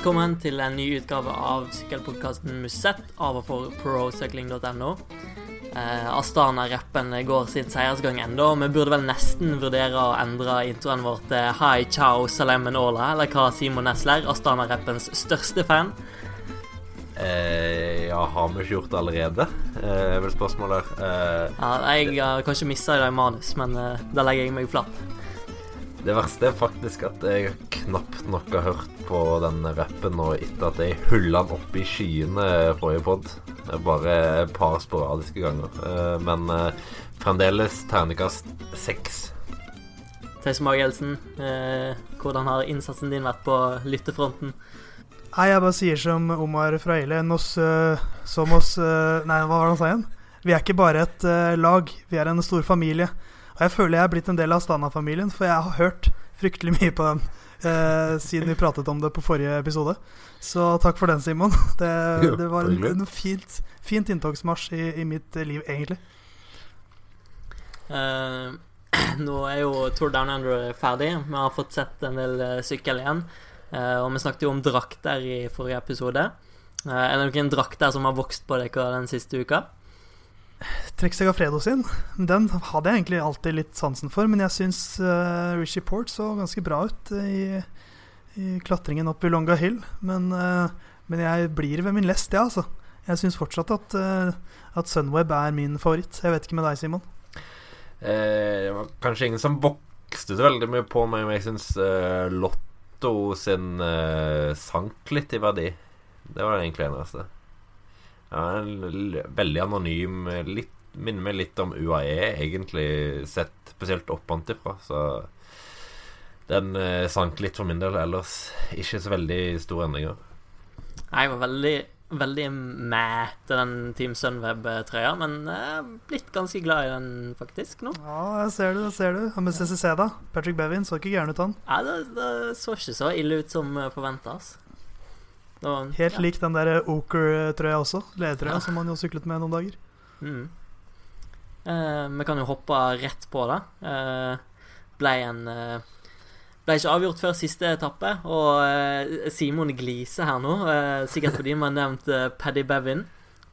Velkommen til en ny utgave av sykkelpodkasten Musett av og for procycling.no. Eh, Astana-rappen går sin seiersgang ennå, og vi burde vel nesten vurdere å endre introen vår til Hi, ciao, salam and ola, eller hva Simon Nesler, Astana-rappens største fan. Eh, ja, har vi ikke gjort det allerede? Eh, vel spørsmålet. Eh, Ja, jeg har kanskje mista det i manus, men eh, da legger jeg meg flatt. Det verste er faktisk at jeg knapt nok har hørt på denne rappen nå etter at jeg hulla den opp i skyene forrige pod. Det Bare et par sporadiske ganger. Eh, men eh, fremdeles ternekast seks. Theis Magelsen, eh, hvordan har innsatsen din vært på lyttefronten? Nei, jeg bare sier som Omar Fraile, Nos, som oss Nei, hva var det han sa igjen? Vi er ikke bare et lag, vi er en stor familie. Og jeg føler jeg er blitt en del av Stana-familien, for jeg har hørt fryktelig mye på dem eh, siden vi pratet om det på forrige episode. Så takk for den, Simon. Det, det var en, en fint, fint inntogsmarsj i, i mitt liv, egentlig. Uh, nå er jo Tour Down Under ferdig. Vi har fått sett en del eh, sykkel igjen. Uh, og vi snakket jo om drakter i forrige episode. Uh, er det noen drakter som har vokst på dere den siste uka? Trek Fredo sin, den hadde jeg egentlig alltid litt sansen for, men jeg syns uh, Richie Port så ganske bra ut eh, i, i klatringen opp i Longa Hill. Men, uh, men jeg blir ved min lest, ja, altså. Jeg syns fortsatt at, uh, at Sunweb er min favoritt. Jeg vet ikke med deg, Simon. Eh, det var kanskje ingen som vokste så veldig mye på meg, men jeg syns Lotto sin sank litt i verdi. Det var det egentlig eneste. Veldig anonym. eh, Litt, minner meg litt om UAE, egentlig sett spesielt oppantifra. Så den eh, sank litt for min del. Ellers ikke så veldig store endringer. Jeg var veldig veldig med til den Team Sunweb-trøya, men jeg er blitt ganske glad i den faktisk nå. Ja, jeg ser du, jeg ser du. Og med CCC, da? Patrick Bevin så ikke gæren ut, han. Ja, det, det så ikke så ille ut som forventa. Helt lik den der Oker-trøya også. Ledertrøya Ja. som han jo syklet med noen dager. Mm. Eh, vi kan jo hoppe rett på det. Eh, ble en eh, Ble ikke avgjort før siste etappe, og eh, Simon gliser her nå. Eh, sikkert fordi vi har nevnt eh, Paddy Bevin.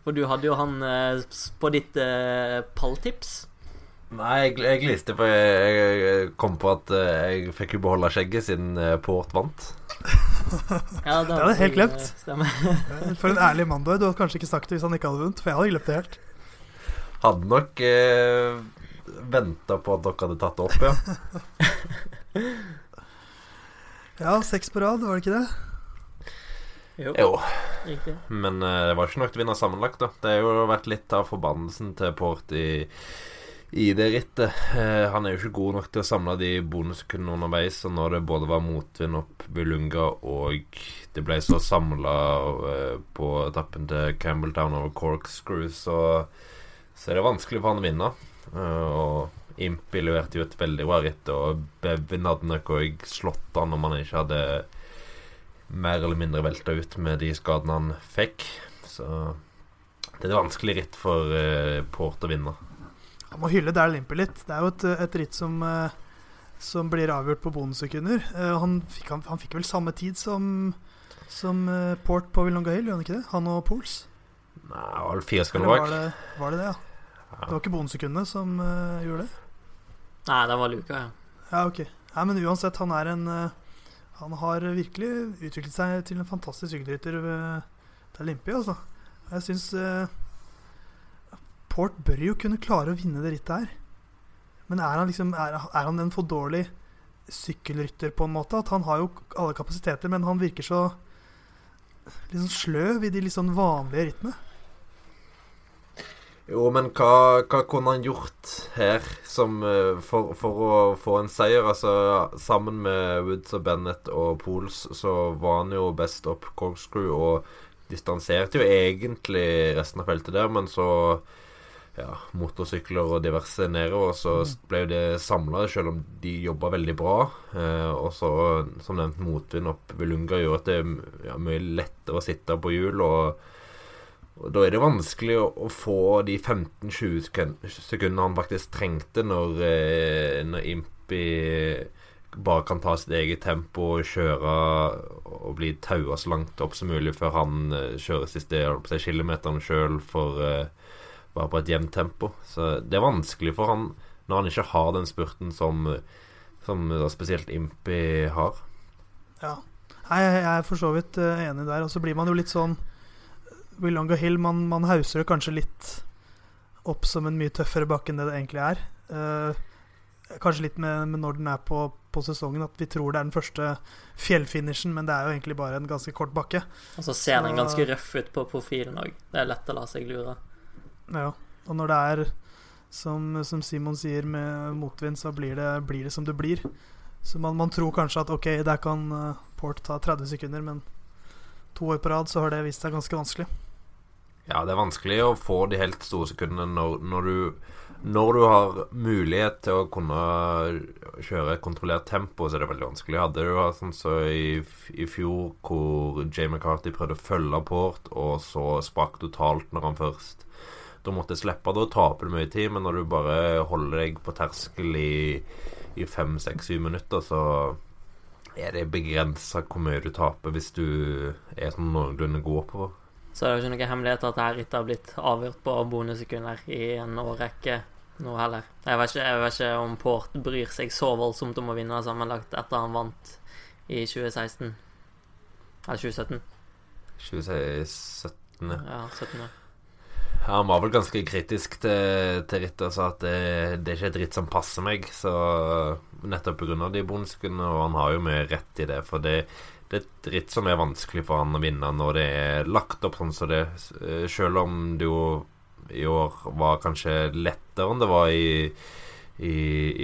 For du hadde jo han eh, på ditt eh, palltips. Nei, jeg, jeg gliste, for jeg, jeg, kom på at eh, jeg fikk jo beholde skjegget siden eh, Port vant. Ja, Det hadde jeg helt glemt. eh, For en ærlig mann du er. Du hadde kanskje ikke sagt det hvis han ikke hadde vunnet, for jeg hadde glemt det helt. Hadde nok eh, venta på at dere hadde tatt det opp, ja. Ja, seks på rad, var det ikke det? Jo, Jo, men eh, det var ikke nok til å vinne sammenlagt, da. Det har jo vært litt av forbannelsen til Port i, i det rittet. Eh, han er jo ikke god nok til å samle de bonussekundene underveis, og når det både var motvind opp Bulunga og det ble så samla eh, på etappen til Campbelltown over Corkscrew, så, så er det vanskelig for han å vinne. Eh, og Impi leverte jo et veldig bra ritt, og Bevin hadde nok òg slått han om han ikke hadde mer eller mindre velta ut med de skadene han fikk. Så det er et vanskelig ritt for Port å vinne. Han må hylle Daryl Impey litt. Det er jo et, et ritt som, eh, som blir avgjort på bonussekunder. Eh, Han han, han fikk vel samme tid som, som eh, Port på Willonga Hill, gjorde han ikke det? Han og Pools? Nei, var vel fire skal sekunder var bak. det, var det det, ja? Det var ikke bonussekundene som uh, gjorde det? Nei, det var Luka, ja. Ja, ok. Nei, men uansett, han er en uh, Han har virkelig utviklet seg til en fantastisk sykkelrytter Uh, det er Limpi, altså. Jeg syns Port bør jo kunne klare å vinne det rittet her. Men er han liksom Er, er han en for dårlig sykkelrytter, på en måte? At han har jo alle kapasiteter, men han virker så sånn sløv i de litt sånn vanlige rittene. Jo, men hva, hva kunne han gjort her som, eh, for, for å få en seier? Altså, sammen med Woods og Bennett og Pools så var han jo best opp corkscrew og distanserte jo egentlig resten av feltet der, men så ja, motorsykler og diverse nedover, så ble jo det samla, selv om de jobba veldig bra. Eh, og så, som nevnt, motvind opp Vilunga gjorde at det er ja, mye lettere å sitte på hjul. og og Da er det vanskelig å, å få de 15-20 sekund- sekundene han faktisk trengte når, eh, når Impi bare kan ta sitt eget tempo og kjøre og bli taua så langt opp som mulig før han uh, kjører siste si, kilometeren sjøl for uh, bare på et jevnt tempo. Så det er vanskelig for han når han ikke har den spurten som, som da spesielt Impi har. Ja. Nei, jeg er for så vidt uh, enig der. Og så blir man jo litt sånn Willonga Hill, man, man hauser det kanskje litt opp som en mye tøffere bakke enn det det egentlig er. Eh, kanskje litt med, med, når den er på, på, sesongen, at vi tror det er den første fjellfinishen, men det er jo egentlig bare en ganske kort bakke. Og så ser den ganske røff ut på profilen òg. Det er lett å la seg lure. Ja, og når det er, som, som Simon sier, med motvind, så blir det, blir det som det blir. Så man, man, tror kanskje at ok, der kan uh, Port ta 30 sekunder, men to år på rad så har det vist seg ganske vanskelig. Ja, det er vanskelig å få de helt store sekundene når, når du når du har mulighet til å kunne kjøre kontrollert tempo, så er det veldig vanskelig. Hadde du hatt sånn så i, i, fjor hvor Jay McCarthy prøvde å følge Port, og så sprakk totalt når han først Da måtte slippe. Da taper du mye tid, men når du bare holder deg på terskel i, i fem, seks, syv minutter, så er det begrensa hvor mye du taper hvis du er sånn noenlunde god på så er det jo ikke noe hemmelighet at dette ikke har blitt avgjort på bonussekunder i en årrekke nå heller. Jeg vet, ikke, jeg vet ikke om Port bryr seg så voldsomt om å vinne sammenlagt etter han vant i 2016. Eller 2017. 2017, ja. 17, ja. Han var vel ganske kritisk til, til Ritter og sa at det, det, er ikke et ritt som passer meg. Så nettopp pga. de bonussekundene, og han har jo mye rett i det. For det, det er et ritt som er vanskelig for han å vinne når det er lagt opp sånn som så det. Eh, selv om det jo i år var kanskje lettere enn det var i, i,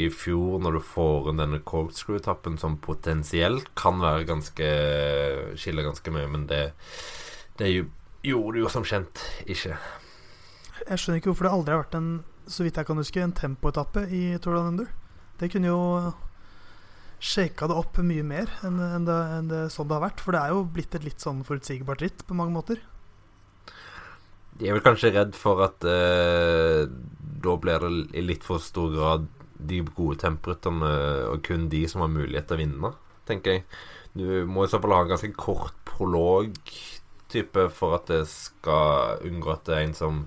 i fjor, når du får inn denne corkscrew-tappen, som potensielt kan være ganske skille ganske mye, men det, det gjorde det jo som kjent ikke. Jeg skjønner ikke hvorfor det aldri har vært en så vidt jeg kan huske, en tempoetappe i Tour de Under. Det kunne jo shaka det opp mye mer enn, enn, det, enn det, sånn det har vært. For det er jo blitt et litt sånn forutsigbart ritt på mange måter. De er vel kanskje redd for at eh, da blir det i litt for stor grad de gode temperytterne og kun de som har mulighet til å vinne, tenker jeg. Du må i så fall ha en ganske kort prolog-type for at det skal unngå at det er en som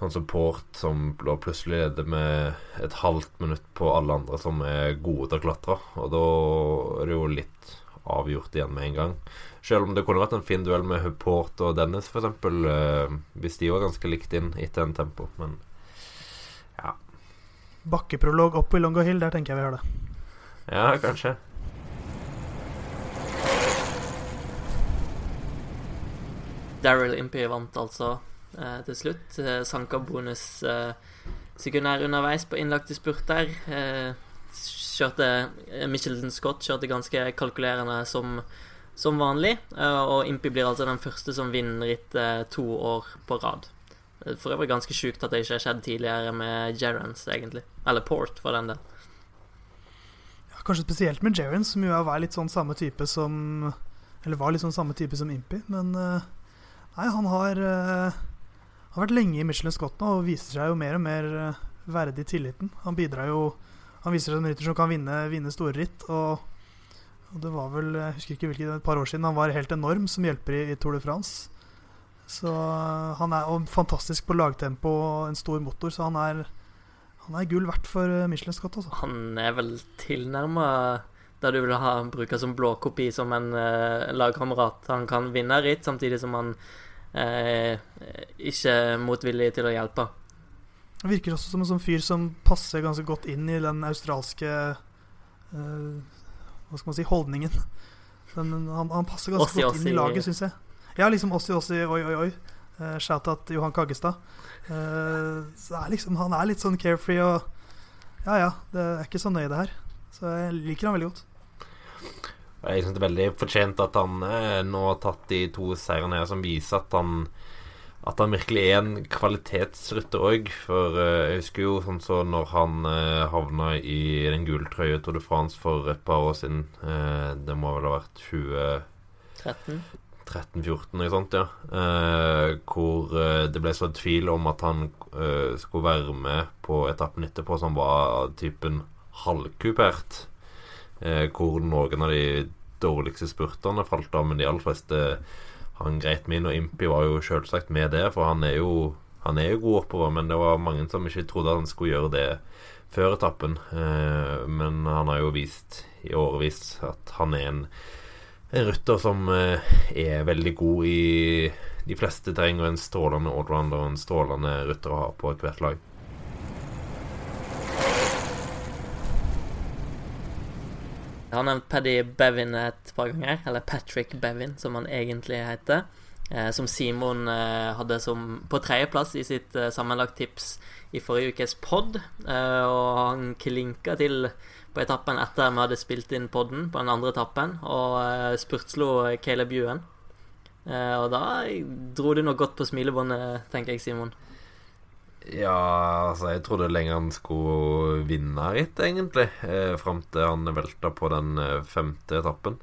sånn support som plutselig leder med et halvt minutt på alle andre som er gode til å klatre. Og da er det jo litt avgjort igjen med en gang. Selv om det kunne vært en fin duell med Port og Dennis, f.eks. Eh, hvis de var ganske likt inn etter en tempo. Men ja. Bakkeprolog opp i Longo Hill, der tenker jeg vi har det. Ja, kanskje. Daryl Impey vant altså eh, til slutt. Eh, sanka bonus eh, sekundær underveis på innlagte spurter. Eh, kjørte Michelin Scott kjørte ganske kalkulerende som, som vanlig. Eh, og Impi blir altså den første som vinner rittet to år på rad. For øvrig ganske sjukt at det ikke har skjedd tidligere med Gerrans, egentlig. Eller Port, for den del. Ja, kanskje spesielt med Gerrans, som jo var litt sånn samme type som Eller var litt sånn samme type som Impi, men Nei, han har har vært lenge i Michelin Scott nå og viser seg jo mer og mer eh, verdig tilliten. Han bidrar jo Han viser seg som rytter som kan vinne, vinne store ritt. Og, og, det var vel Jeg husker ikke hvilket et par år siden han var helt enorm som hjelper i, i Tour de France. Så uh, han er og fantastisk på lagtempo og en stor motor, så han er han er gull verdt for uh, Michelin Scott. Også. Han er vel tilnærma der du vil ha bruke som blå kopi som en uh, lagkamerat. Han kan vinne ritt samtidig som han eh, ikke motvillig til å hjelpe. Han virker også som en sånn fyr som passer ganske godt inn i den australske eh, Hva skal man si holdningen. Den, han, han, passer ganske ossi, godt inn i laget, syns jeg. Ja, liksom Ossi Ossi, oi, oi, oi. Uh, Shout-out Johan Kaggestad. Uh, er liksom, han er litt sånn carefree og Ja, ja, det er ikke så nøye, det her. Så jeg liker han veldig godt. Jeg syns det er veldig fortjent at han eh, nå har tatt de to seirene her som viser at han at han virkelig er en kvalitetsrytter òg. For uh, jeg husker jo sånn så når han uh, havna i den gule trøya Tour de France for et par år siden. Det må vel ha vært 2013? 13-14, noe sånt, ja. Hvor det ble så tvil om at han skulle være med på etappen etterpå, som var typen halvkupert. Eh, hvor noen av de dårligste spurterne falt av, men de aller fleste han greit min, og Impi var jo selvsagt med det, for han er jo han er jo god oppover, men det var mange som ikke trodde han skulle gjøre det før etappen. Eh, men han har jo vist i årevis at han er en, en rytter som eh, er veldig god i de fleste terreng, og en strålende allrounder og en strålende rytter å ha på hvert lag. Jeg har nevnt Paddy Bevin et par ganger, eller Patrick Bevin, som han egentlig heter. Eh, som Simon eh, hadde som på tredjeplass i sitt eh, sammenlagttips i forrige ukes pod. Eh, og han klinka til på etappen etter vi hadde spilt inn podden på den andre etappen, og eh, spurtslo Caleb Ewan. Eh, og da dro du nok godt på smilebåndet, tenker jeg, Simon. Ja, altså Jeg trodde lenge han skulle vinne ritt, egentlig. Eh, Fram til han velta på den eh, femte etappen.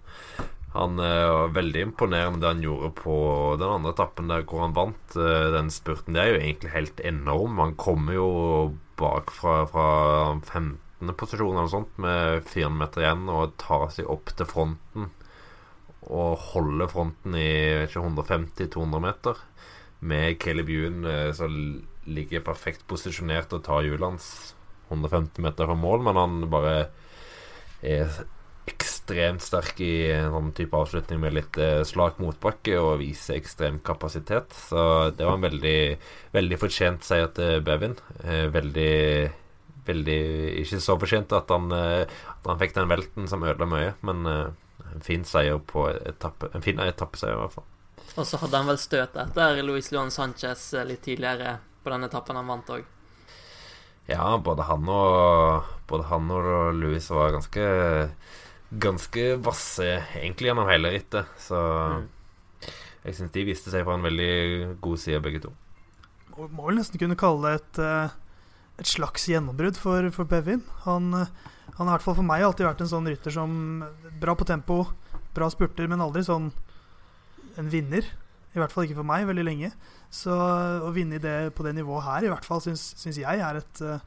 Han eh, var veldig imponerende det han gjorde på den andre etappen der hvor han vant eh, den spurten. Det er jo egentlig helt enorm. Han kommer jo bak fra 15. posisjon eller noe sånt med 400 meter igjen og tar seg opp til fronten. Og holder fronten i 150-200 meter. Med Caleb Ewan eh, ligger perfekt posisjonert og tar hjulet hans 150 meter fra mål, men han bare er ekstremt sterk i en sånn type avslutning med litt eh, slak motbakke og viser ekstrem kapasitet. Så det var en veldig, veldig fortjent seier til Bevin. Eh, veldig Veldig ikke så fortjent at han, eh, at han fikk den velten som ødela mye, men en fin seier på etappe, en fin etappeseier, i hvert fall. Og så hadde han vel støt etter Luis Leon Sanchez litt tidligere på den etappen han vant òg. Ja, både han og Både han og Louis var ganske Ganske vasse egentlig gjennom hele rittet. Så Mm. jeg syns de viste seg fra en veldig god side, begge to. Må må vel nesten kunne kalle det et, eh, et slags gjennombrudd for, for Bevin. Han, eh, han har i hvert fall for meg alltid vært en sånn rytter som Bra på tempo, bra spurter, men aldri sånn en vinner. I hvert fall ikke for meg, veldig lenge. Så å vinne det, på det nivået her, i hvert fall, syns, jeg er et uh,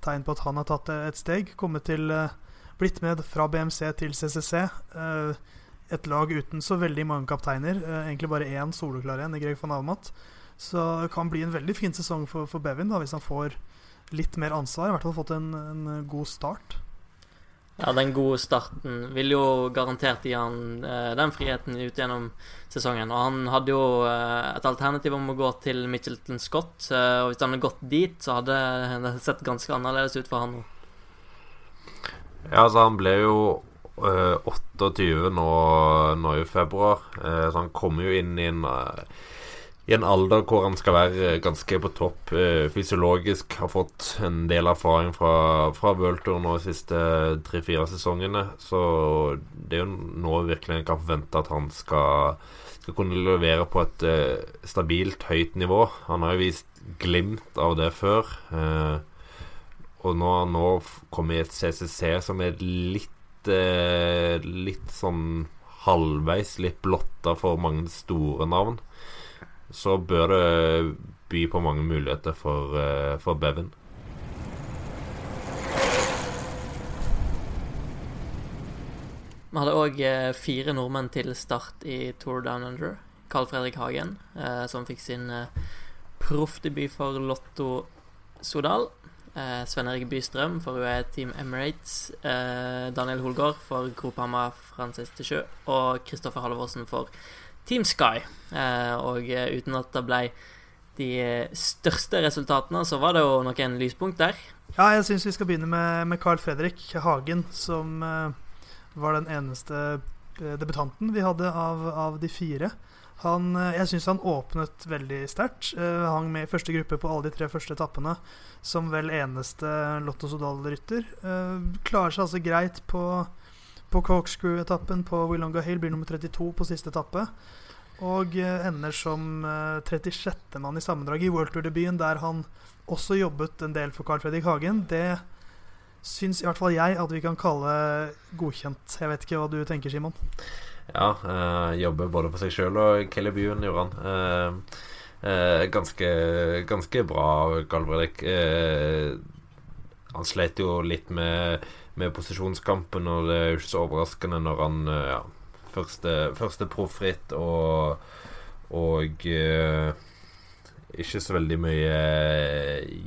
tegn på at han har tatt et steg. Kommet til uh, Blitt med fra BMC til CCC. Uh, et lag uten så veldig mange kapteiner. eh, egentlig bare én soloklar en i Greg van Avermaet. Så det kan bli en veldig fin sesong for, for Bevin da, hvis han får litt mer ansvar. I hvert fall fått en, en god start. Ja, den gode starten vil jo garantert gi han eh, den friheten ut gjennom sesongen. Og han hadde jo eh, et alternativ om å gå til Mitchelton Scott. Eh, og hvis han hadde gått dit, så hadde det sett ganske annerledes ut for han nå. Ja, altså han ble jo eh, 28 nå, nå i februar, eh, så han kommer jo inn i en eh, i en alder hvor han skal være ganske på topp eh, fysiologisk. Har fått en del erfaring fra, fra World nå de siste tre-fire sesongene. Så det er jo nå virkelig en kan forvente at han skal, skal kunne levere på et eh, stabilt høyt nivå. Han har jo vist glimt av det før. Eh, og nå har nå kommet i et CCC som er litt eh, Litt sånn halvveis, litt blotta for mange store navn så bør det by på mange muligheter for, eh, for Bevin. Vi hadde òg fire nordmenn til start i Tour Down Under. Carl Fredrik Hagen, eh, som fikk sin eh, proffdebut for Lotto Sodal. Eh, Sven Erik Bystrøm for UE Team Emirates. Eh, Daniel Holgaard for Grophamma Francis til sjø. Og Kristoffer Halvorsen for Team Sky. Eh, og eh, uten at det ble de eh, største resultatene, så var det jo noen lyspunkt der. Ja, jeg syns vi skal begynne med, med Carl Fredrik Hagen, som var den eneste debutanten vi hadde av, av de fire. Han, jeg syns han åpnet veldig sterkt. Uh, hang med i første gruppe på alle de tre første etappene som vel eneste Lotto Sodal-rytter. Uh, klarer seg altså greit på, på Corkscrew-etappen på Willonga Hill, blir nummer 32 på siste etappe. Og eh, ender som eh, 36. mann i sammendraget i World Tour-debuten, der han også jobbet en del for Carl Fredrik Hagen. Det syns i hvert fall jeg at vi kan kalle godkjent. Jeg vet ikke hva du tenker, Simon? Ja, øh, jobber både for seg sjøl og Kelly Buen gjorde han. Eh, eh, ganske, ganske bra, Carl Fredrik. Eh, han slet jo litt med, med posisjonskampen, og det er jo ikke så overraskende når han eh, ja, første, første proffritt og, og uh, ikke så veldig mye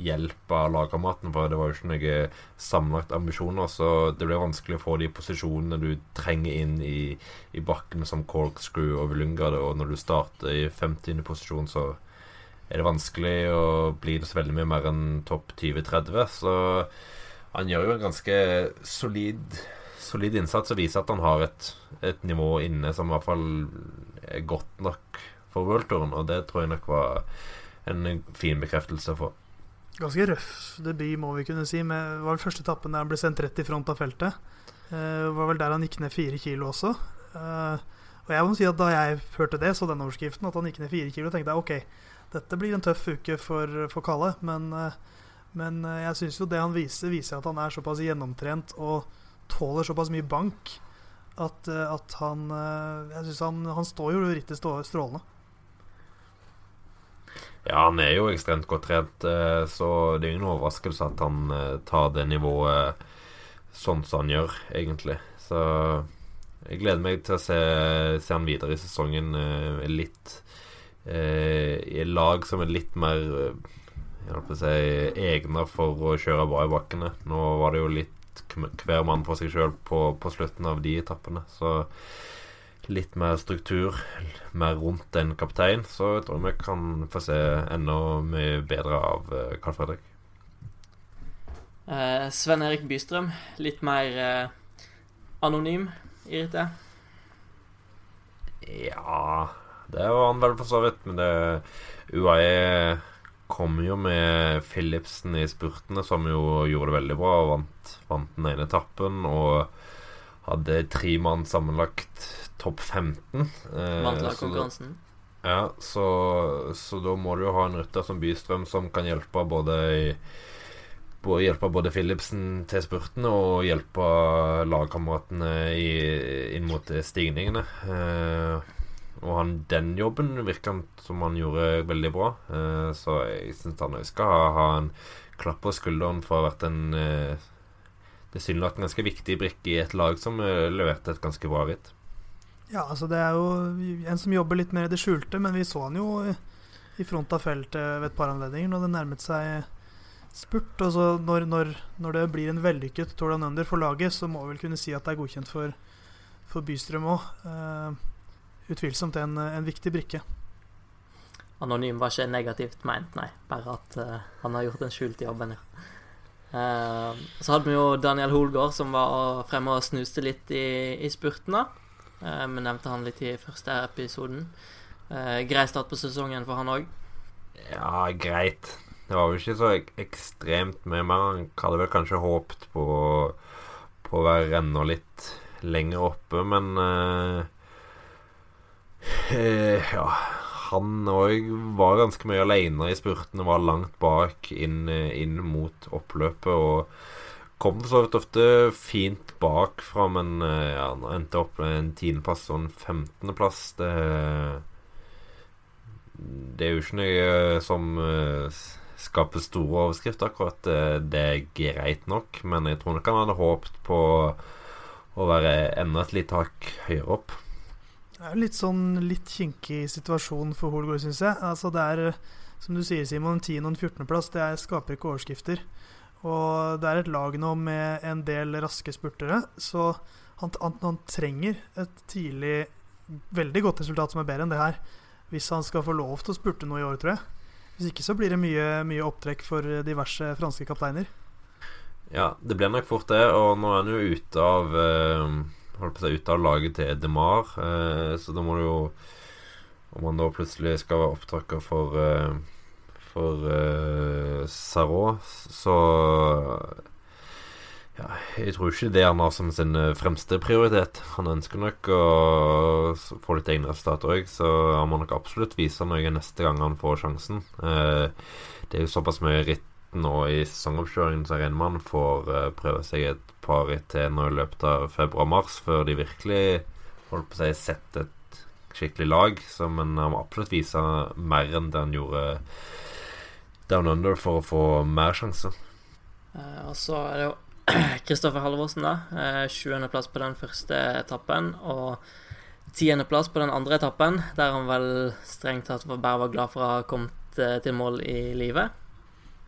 hjelp av lagkameraten, for det var jo ikke noen sammenlagt ambisjoner. Så det blir vanskelig å få de posisjonene du trenger inn i, i bakken som corkscrew og Vilunga. Og når du starter i 50. posisjon, så er det vanskelig å bli det så veldig mye mer enn topp 20-30. Så han gjør jo en ganske solid, solid innsats og viser at han har et, et nivå inne som i hvert fall er godt nok for worldtouren, og det tror jeg nok var en fin bekreftelse for. Ganske røff debut, må vi kunne si. Med, det var vel første etappen der han ble sendt rett i front av feltet. Uh, var vel der han gikk ned fire kilo også. Uh, og jeg må si at Da jeg hørte det, så den overskriften, at han gikk ned fire kilo, tenkte jeg ok, dette blir en tøff uke for, for Kalle. Men, uh, men jeg syns jo det han viser, viser at han er såpass gjennomtrent og tåler såpass mye bank at, at han Jeg syns han, han står jo rittet strålende. Ja, han er jo ekstremt godt trent, eh, så det er ingen overraskelse at han eh, tar det nivået sånn som han gjør, egentlig. Så jeg gleder meg til å se, se han videre i sesongen eh, litt i lag som er litt mer si, egna for å kjøre bra i bakkene. Nå var det jo litt hver mann for seg sjøl på, på, slutten av de etappene, så litt mer struktur, mer rundt en kaptein, så jeg tror vi kan få se enda mye bedre av Carl Fredrik. Eh, Sven Erik Bystrøm, litt mer eh, anonym Irite? Ja Det var han vel for så vidt, men det UAE kom jo med Philipsen i spurtene, som jo gjorde det veldig bra vant, vant den ene etappen. Og hadde tre mann sammenlagt topp 15. Eh, Vant lagkonkurransen. Ja, så, så, da må du jo ha en rytter som Bystrøm som kan hjelpe både i hjelpe både Philipsen til spurten og hjelpe lagkameratene inn mot stigningene. Eh, og han, den jobben virka som han gjorde veldig bra. Eh, så jeg syns han skal ha, ha, en klapp på skulderen for å ha vært en eh, tilsynelatende ganske viktig brikke i et lag som eh, leverte et ganske bra ritt. Ja, altså det er jo en som jobber litt mer i det skjulte, men vi så han jo i front av feltet ved et par anledninger når det nærmet seg spurt. Og så når, når, når, det blir en vellykket Tour Under for laget, så må vi vel kunne si at det er godkjent for, for Bystrøm òg. Utvilsomt en, en, viktig brikke. Anonym var ikke negativt meint, nei. Bare at uh, han har gjort en skjult jobb. Ja. Uh, så hadde vi jo Daniel Holgaard som var fremme og snuste litt i, i spurtene. Uh, vi nevnte han litt i første episoden. Eh, grei start på sesongen for han òg. Ja, greit. Det var jo ikke så ek ekstremt mye mer. Han hadde vel kanskje håpet på, på å være enda litt lenger oppe, men uh, Ja, han òg var ganske mye aleine i spurtene, var langt bak inn, inn mot oppløpet. og kom for så vidt ofte fint bakfra, men eh, ja, han endte opp med en tiendeplass og en femtendeplass. Det, det er jo ikke noe som uh, skaper store overskrifter, akkurat. Det, er greit nok, men jeg tror nok han hadde håpet på å være enda et lite hakk høyere opp. Det er jo litt sånn litt kinkig situasjon for Holgaard, syns jeg. Altså det er, som du sier, Simon, 10. og 14.-plass det er, skaper ikke overskrifter. Og det er et lag nå med en del raske spurtere, så han, han, han, trenger et tidlig veldig godt resultat som er bedre enn det her, hvis han skal få lov til å spurte noe i år, tror jeg. Hvis ikke så blir det mye, mye opptrekk for diverse franske kapteiner. Ja, det blir nok fort det, og nå er han jo ute av eh, Holdt på å si ute av laget til Demar, eh, så da må du jo Om han da plutselig skal være opptaker for eh, for eh, Sarot, så ja, jeg tror ikke det han har som sin eh, fremste prioritet. Han ønsker nok å få litt egne resultater òg, så han må nok absolutt vise noe neste gang han får sjansen. Uh, det er jo såpass mye ritt nå i sesongoppkjøringen, så jeg regner med han får uh, prøve seg et par ritt til nå i løpet av februar-mars, før de virkelig holdt på å si setter et skikkelig lag. Så, men han må absolutt vise mer enn det han gjorde Down Under for å få mer sjanser. Uh, og så er det jo Kristoffer Halvorsen, da. Uh, 20.-plass på den første etappen. Og tiendeplass på den andre etappen, der han vel strengt tatt bare var glad for å ha kommet eh, til mål i livet.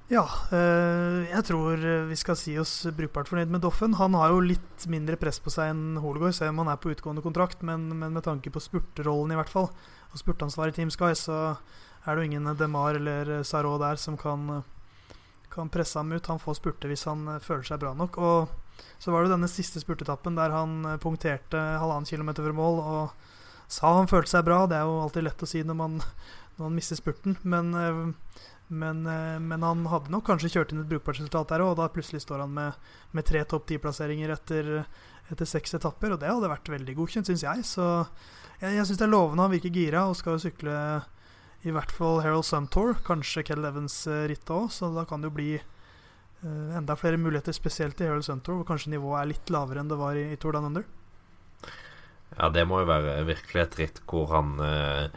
Ja, øh, jeg tror vi skal si oss brukbart fornøyd med Doffen. Han har jo litt mindre press på seg enn Holegård, selv om han er på utgående kontrakt. Men, men med tanke på spurterollen, i hvert fall, og spurtansvaret i Team Sky, så er det jo ingen Demar eller Sarot der som kan, kan presse ham ut. Han får spurte hvis han føler seg bra nok. Og så var det denne siste spurtetappen der han eh, punkterte halvannen kilometer fra mål og sa han følte seg bra. Det er jo alltid lett å si når man, når man mister spurten, men, eh, men, eh, men, han hadde nok kanskje kjørt inn et brukbart resultat der òg, og da plutselig står han med, med tre topp ti-plasseringer etter, etter, seks etapper, og det hadde vært veldig godkjent, syns jeg. Så jeg, jeg syns det er lovende. Han virker gira og skal jo sykle i hvert fall Harold Suntour, kanskje Kell Evans-rittet òg, så da kan det jo bli uh, enda flere muligheter, spesielt i Harold Suntour, hvor kanskje nivået er litt lavere enn det var i, i Tour Down Under. Ja, det må jo være virkelig et ritt hvor han uh,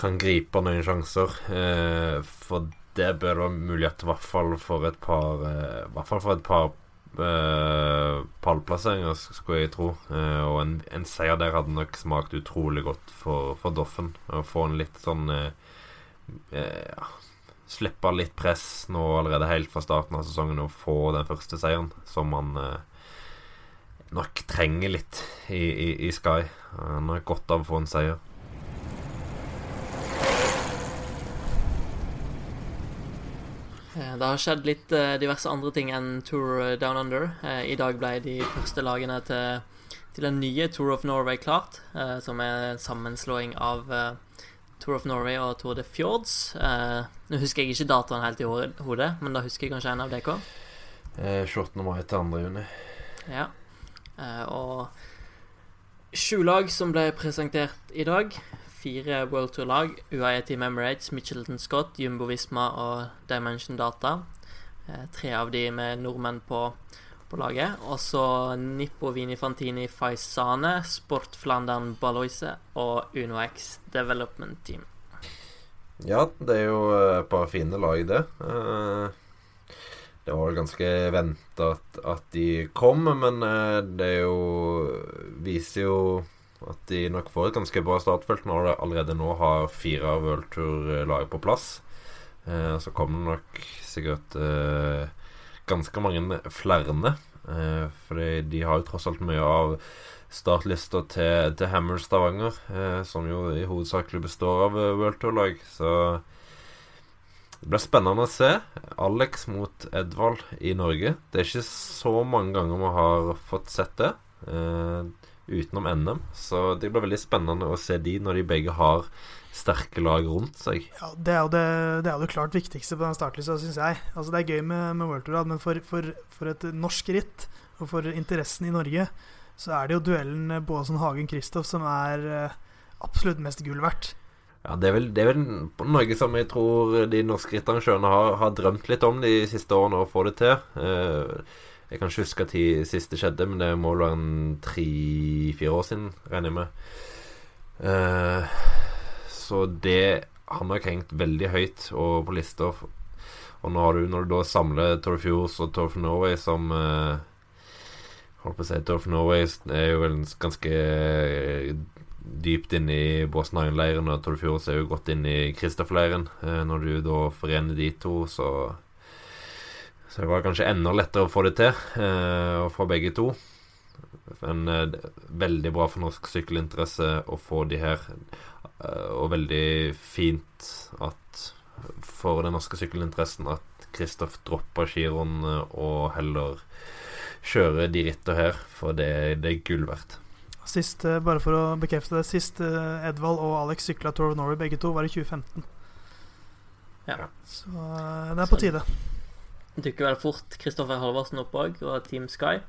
kan gripe noen sjanser. Uh, for det bør være mulighet i hvert fall for et par I hvert fall for et par uh, pallplasseringer, skulle jeg tro. og en, en, seier der hadde nok smakt utrolig godt for, for Doffen. Å få en litt sånn ja, slippe litt press nå allerede helt fra starten av sesongen og få den første seieren, som man eh, nok trenger litt i, i, i Sky. Han har godt av å få en seier. Det har skjedd litt uh, diverse andre ting enn Tour eh, Down Under. Uh, I dag ble de første lagene til, til den nye Tour of Norway klart, uh, som er en sammenslåing av Tour of Norway og Tour de Fjords. Nå husker jeg ikke datoen helt i hodet, men da husker jeg kanskje en av. Eh, 28. mai til 2. juni. Ja. Og sju lag som ble presentert i dag. Fire World Tour-lag. UAE Team Emirates, Mitchelton Scott, Jumbo Visma og Dimension Data. Uh, tre av de med nordmenn på på laget. Og så Nippo Vini Fantini Faisane, Sport Flandern Baloise og UnoX Development Team. Ja, det er jo eh, et par fine lag, det. Eh, det var vel ganske venta at, at, de kom, men eh, det er jo viser jo at de nok får et ganske bra startfelt når de allerede nå har fire av World Tour-lag på plass. Så kommer det nok sikkert ganske mange flere. Eh, fordi de har jo tross alt mye av startlista til, til Hammer Stavanger, eh, som jo i hovedsakelig består av eh, World Tour-lag. Så det blir spennende å se. Alex mot Edvald i Norge. Det er ikke så mange ganger vi har fått sett det, eh, utenom NM. Så det blir veldig spennende å se de når de begge har sterke lag rundt seg. Ja, Det er jo det, det, er det klart viktigste på den startlista, syns jeg. Altså Det er gøy med, med World Tour, men for, for, for, et norsk ritt, og for interessen i Norge, så er det jo duellen Baasen-Hagen-Kristoff som er uh, absolutt mest gull verdt. Ja, det er, vel, det er vel noe som jeg tror de norske rittarrangørene har, har drømt litt om de siste årene, å få det til. Uh, jeg kan ikke huske når siste skjedde, men det må vel være tre-fire år siden, regner jeg med. Uh, så det har nok hengt veldig høyt og på lista. Og nå har du, når du da samler Tour of Fjords og Torf Norway som eh, Holdt på å si Torf Norway er jo vel ganske eh, dypt inn i Bosnien-leiren, og Tour of Fjords er jo godt inn i Kristoff-leiren. Eh, når du da forener de to, så Så det var kanskje enda lettere å få det til, eh, få begge to. Men eh, veldig bra for norsk sykkelinteresse å få de her. Eh, og veldig fint at for den norske sykkelinteressen at Kristoff dropper giroen eh, og heller kjører de rittene her, for det, det er gull verdt. Sist, eh, bare for å bekrefte det, sist Edvald og Alex sykla Tour of Norway begge to, var i 2015. Ja. Så det er på tide. Dukker vel fort Kristoffer Halvorsen opp òg, og Team Sky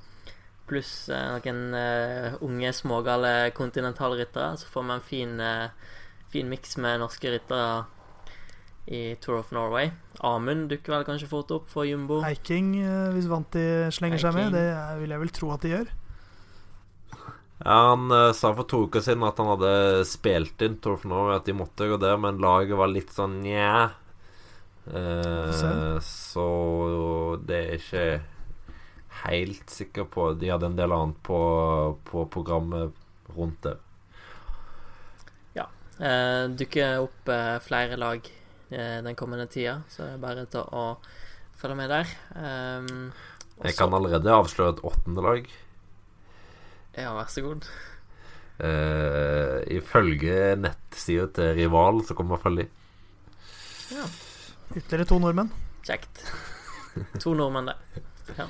pluss eh, noen uh, unge, smågale kontinentalryttere. Så får vi en fin, uh, fin miks med norske ryttere i Tour of Norway. Amund dukker vel kanskje fort opp for Jumbo. Eiking, hvis Vanti slenger Eiking. seg med. Det vil jeg vel tro at de gjør. Ja, Han uh, sa for to uker siden at han hadde spilt inn Tour of Norway, at de måtte gå der, men laget var litt sånn nja. Uh, så det er ikke helt sikker på De hadde en del annet på, på programmet rundt det. Eh, dukker opp eh, flere lag eh, den kommende tida, så det er bare til å følge med der. Um, Jeg kan allerede avsløre et åttende lag. Ja, vær så god. Eh, ifølge nettsida til Rival så kommer Følli. Ja, Ytterligere to nordmenn. kjekt. To nordmenn det. Ja.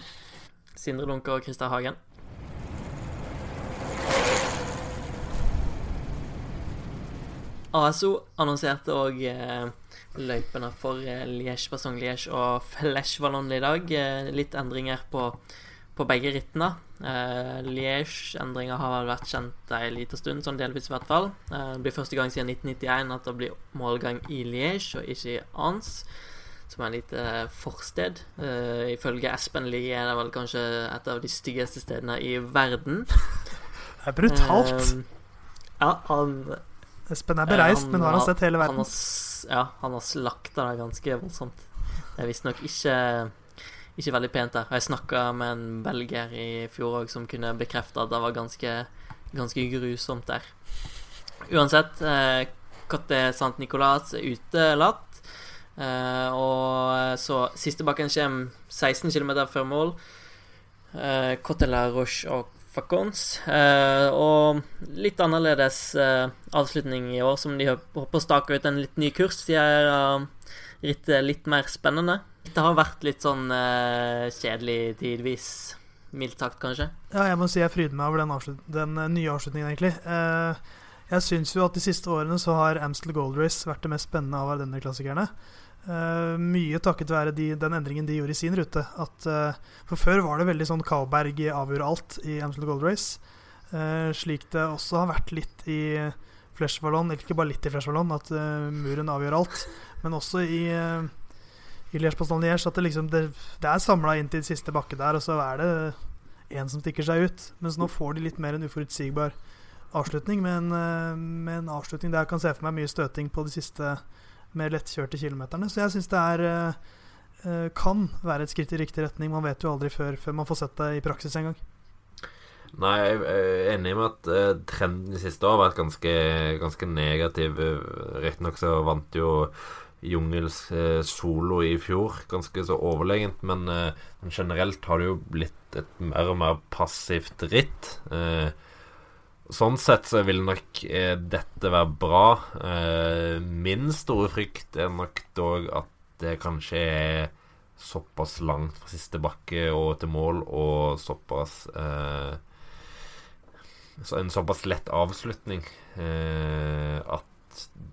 Sindre Lunke og Christer Hagen. ASO annonserte òg eh, løypene for eh, Liège, Bassong Liège og Flesh Vallon i dag. Eh, litt endringer på, på begge rittene. Eh, Liège-endringer har vel vært kjent en liten stund, sånn delvis i hvert fall. Eh, det blir første gang siden 1991 at det blir målgang i Liège og ikke i Ans, som er et lite forsted. Eh, ifølge Espen Lie er det vel kanskje et av de styggeste stedene i verden. Det er brutalt. Eh, ja, han Espen er bereist, han men nå har han sett hele han verden. har, ja, han har slakta det ganske voldsomt. Det er visstnok ikke, ikke veldig pent der. Jeg snakka med en belgier i fjor òg som kunne bekrefte at det var ganske, ganske grusomt der. Uansett, eh, Cote Sant Nicolas er utelatt. Eh, og så siste bakken kommer 16 km før mål. Eh, Cote la Roche og Facons. Eh, og litt annerledes eh, avslutning i år, som de håper å stake ut en litt ny kurs. De er uh, rittet litt mer spennende. Det har vært litt sånn uh, kjedelig tidvis. Mildt sagt, kanskje. Ja, jeg må si jeg fryder meg over den, den eh, nye avslutningen, egentlig. Uh, jeg syns jo at de siste årene så har Amstel Gold Race vært det mest spennende av denne klassikerne. Mye takket være de, den endringen de gjorde i sin rute. At, for før var det veldig sånn Kalberg avgjorde alt i Amstel Gold Race. Slik det også har vært litt i Flesh Wallon, eller ikke bare litt i Flesh Wallon, at muren avgjør alt. Men også i, i at det liksom det, det er samla inn til siste bakke der, og så er det én som stikker seg ut. Mens nå får de litt mer en uforutsigbar avslutning, men eh, med en avslutning der jeg kan se for meg mye støting på de siste mer lettkjørte kilometerne. Så jeg syns det er eh, eh, kan være et skritt i riktig retning. Man vet jo aldri før, før man får sett det i praksis en gang. Nei, jeg er enig med at trenden de siste år har vært ganske, ganske negativ. Riktignok så vant jo Jungels solo i fjor ganske så overlegent, men eh, men generelt har det jo blitt et mer og mer passivt ritt. Eh, sånn sett så vil nok eh, dette være bra. Eh, min store frykt er nok dog at det kanskje er såpass langt fra siste bakke og til mål, og såpass eh, så En såpass lett avslutning eh, at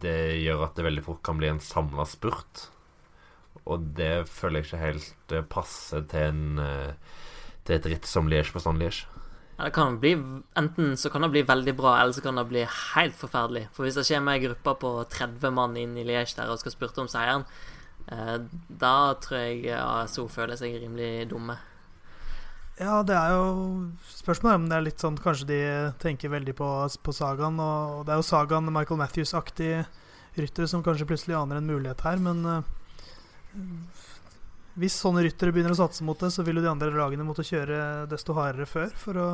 det gjør at det veldig fort kan bli en samla spurt. Og det føler jeg ikke helt eh, passer til, en, eh, til et ritt som Liège på stand Liège. Ja, det kan bli, enten så kan det bli veldig bra, eller så kan det bli helt forferdelig. For hvis det kommer ei gruppe på 30 mann inn i Liège der og skal spurte om seieren, eh, da tror jeg ASO føler seg rimelig dumme. Ja, det er jo Spørsmålet om det er litt sånn Kanskje de tenker veldig på, på sagaen. Og det er jo sagaen Michael Matthews-aktig ryttere som kanskje plutselig aner en mulighet her, men uh, hvis sånne ryttere begynner å satse mot det, så vil jo de andre lagene måtte kjøre desto hardere før for å,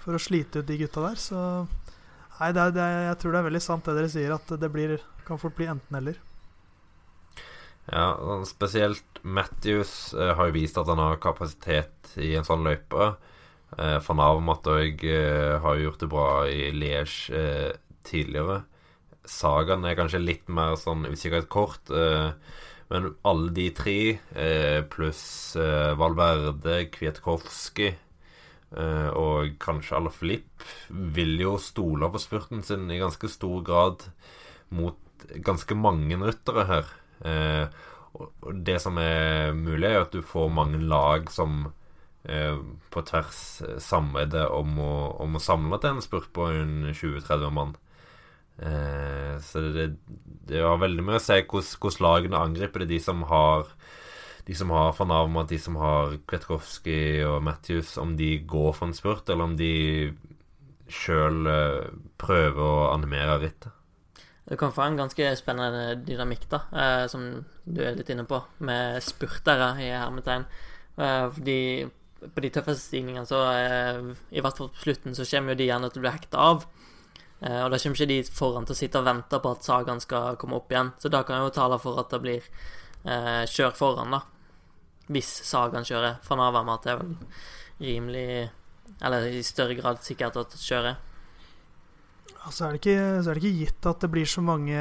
for å slite ut de gutta der. Så nei, det er, det er, jeg tror det er veldig sant det dere sier, at det blir, kan fort bli enten-eller. Ja, sånn spesielt Matthews eh, har jo vist at han har kapasitet i en sånn løype. Eh, Van Avermaet òg eh, har jo gjort det bra i Liège eh, tidligere. Sagaen er kanskje litt mer sånn usikkerhetskort. Eh, men alle de tre, eh, pluss eh, Valverde, Kwiatkowski eh, og kanskje Alaphilippe, vil jo stole på spurten sin i ganske stor grad mot ganske mange ryttere her. Eh, og det som er mulig, er at du får mange lag som eh, på tvers eh, samarbeider om å, om å samle til en spurt på en 20-30 mann. Så det, det har veldig mye å si hvordan, lagene angriper det. De som har De som har van at de som har Kvetkovskij og Matthews, om de går for en spurt, eller om de sjøl prøver å animere rittet. Kan få en ganske spennende dynamikk, da, eh, som du er litt inne på, med spurtere i hermetegn. Eh, fordi på de tøffeste stigningene, så eh, i hvert fall på slutten, så kommer jo de gjerne til å bli hekta av. Og da kommer ikke de foran til å sitte og vente på at Sagaen skal komme opp igjen. Så da kan jeg jo tale for at det blir kjør foran, da. Hvis Sagaen kjører. For med at det er vel rimelig Eller i større grad sikkert at det kjører. Altså er ikke, så er det ikke gitt at det blir så mange